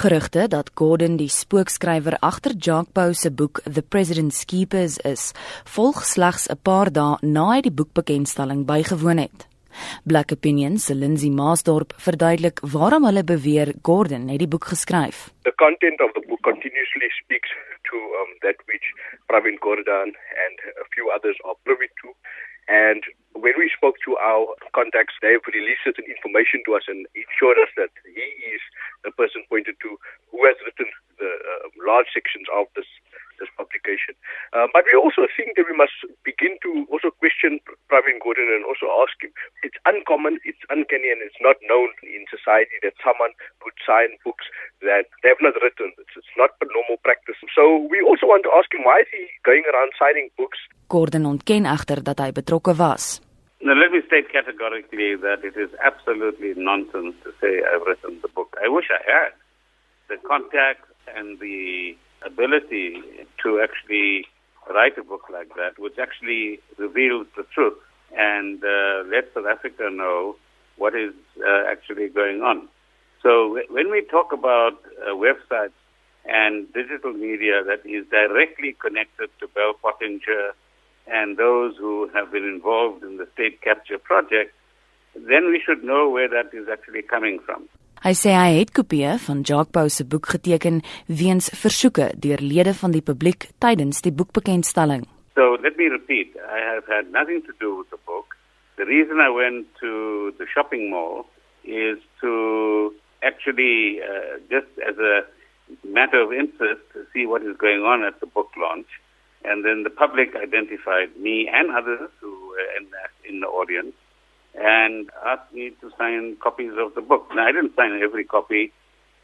Gerugte dat Gordon die spookskrywer agter Jacques Pau se boek The President's Keepers is, volg slegs 'n paar dae na hy die boekbekendstelling bygewoon het. Black Opinions se Lindsay Maasdorp verduidelik waarom hulle beweer Gordon het die boek geskryf. The content of the book continuously speaks to um, that which Pravin Gordhan and a few others are privy to and when we spoke to our contacts, they have released certain information to us and assured us that he is the person pointed to who has written the uh, large sections of this this publication. Uh, but we also think that we must begin to also question Pravin Gordhan and also ask him. It's uncommon, it's uncanny, and it's not known in society that someone would sign books that they have not written. It's, it's not a normal practice. So we also want to ask him why is he going around signing books? Gordhan ontken egter dat hy betrokke was. Now, let me state categorically that it is absolutely nonsense to say I've written the book. I wish I had. The contact and the ability to actually write a book like that, which actually reveals the truth and uh, lets South Africa know what is uh, actually going on. So, when we talk about uh, websites and digital media that is directly connected to Bell Pottinger and those who have been involved in the state capture project, then we should know where that is actually coming from. Hy sê hy het kopieë van Jacques Pau se boek geteken weens versoeke deur lede van die publiek tydens die boekbekendstelling. Let me repeat, I have had nothing to do with the book. The reason I went to the shopping mall is to actually uh, just as a matter of interest to see what is going on at the book launch. And then the public identified me and others who were in, in the audience and asked me to sign copies of the book. Now, I didn't sign every copy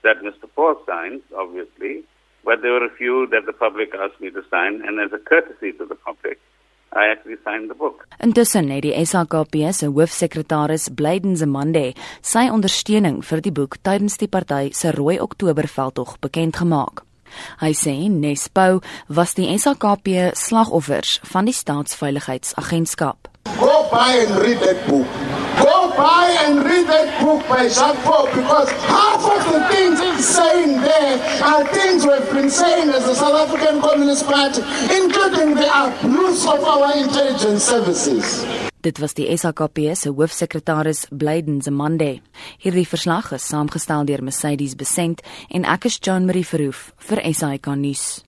that Mr. Paul signed, obviously, but there were a few that the public asked me to sign, and as a courtesy to the public, I actually signed the book. Intussen het die SAKP se hoofsekretaris Blyden Zamande sy ondersteuning vir die boek tydens die party se Rooi Oktober veldtog bekend gemaak. Hy sê Nespo was die SAKP slagoffers van die staatsveiligheidsagentskap. Go buy and read that book. Buy and read that book by Jacques Paul because half of the things it's saying there are things we've been saying as the South African Communist Party, including the abuse of our intelligence services. Dit was die SAKP se hoofsekretaris Blyden Zamande. Hierdie verslag is saamgestel deur Mercedes Besent en ek is Jean Marie Verhoef vir SAK nuus.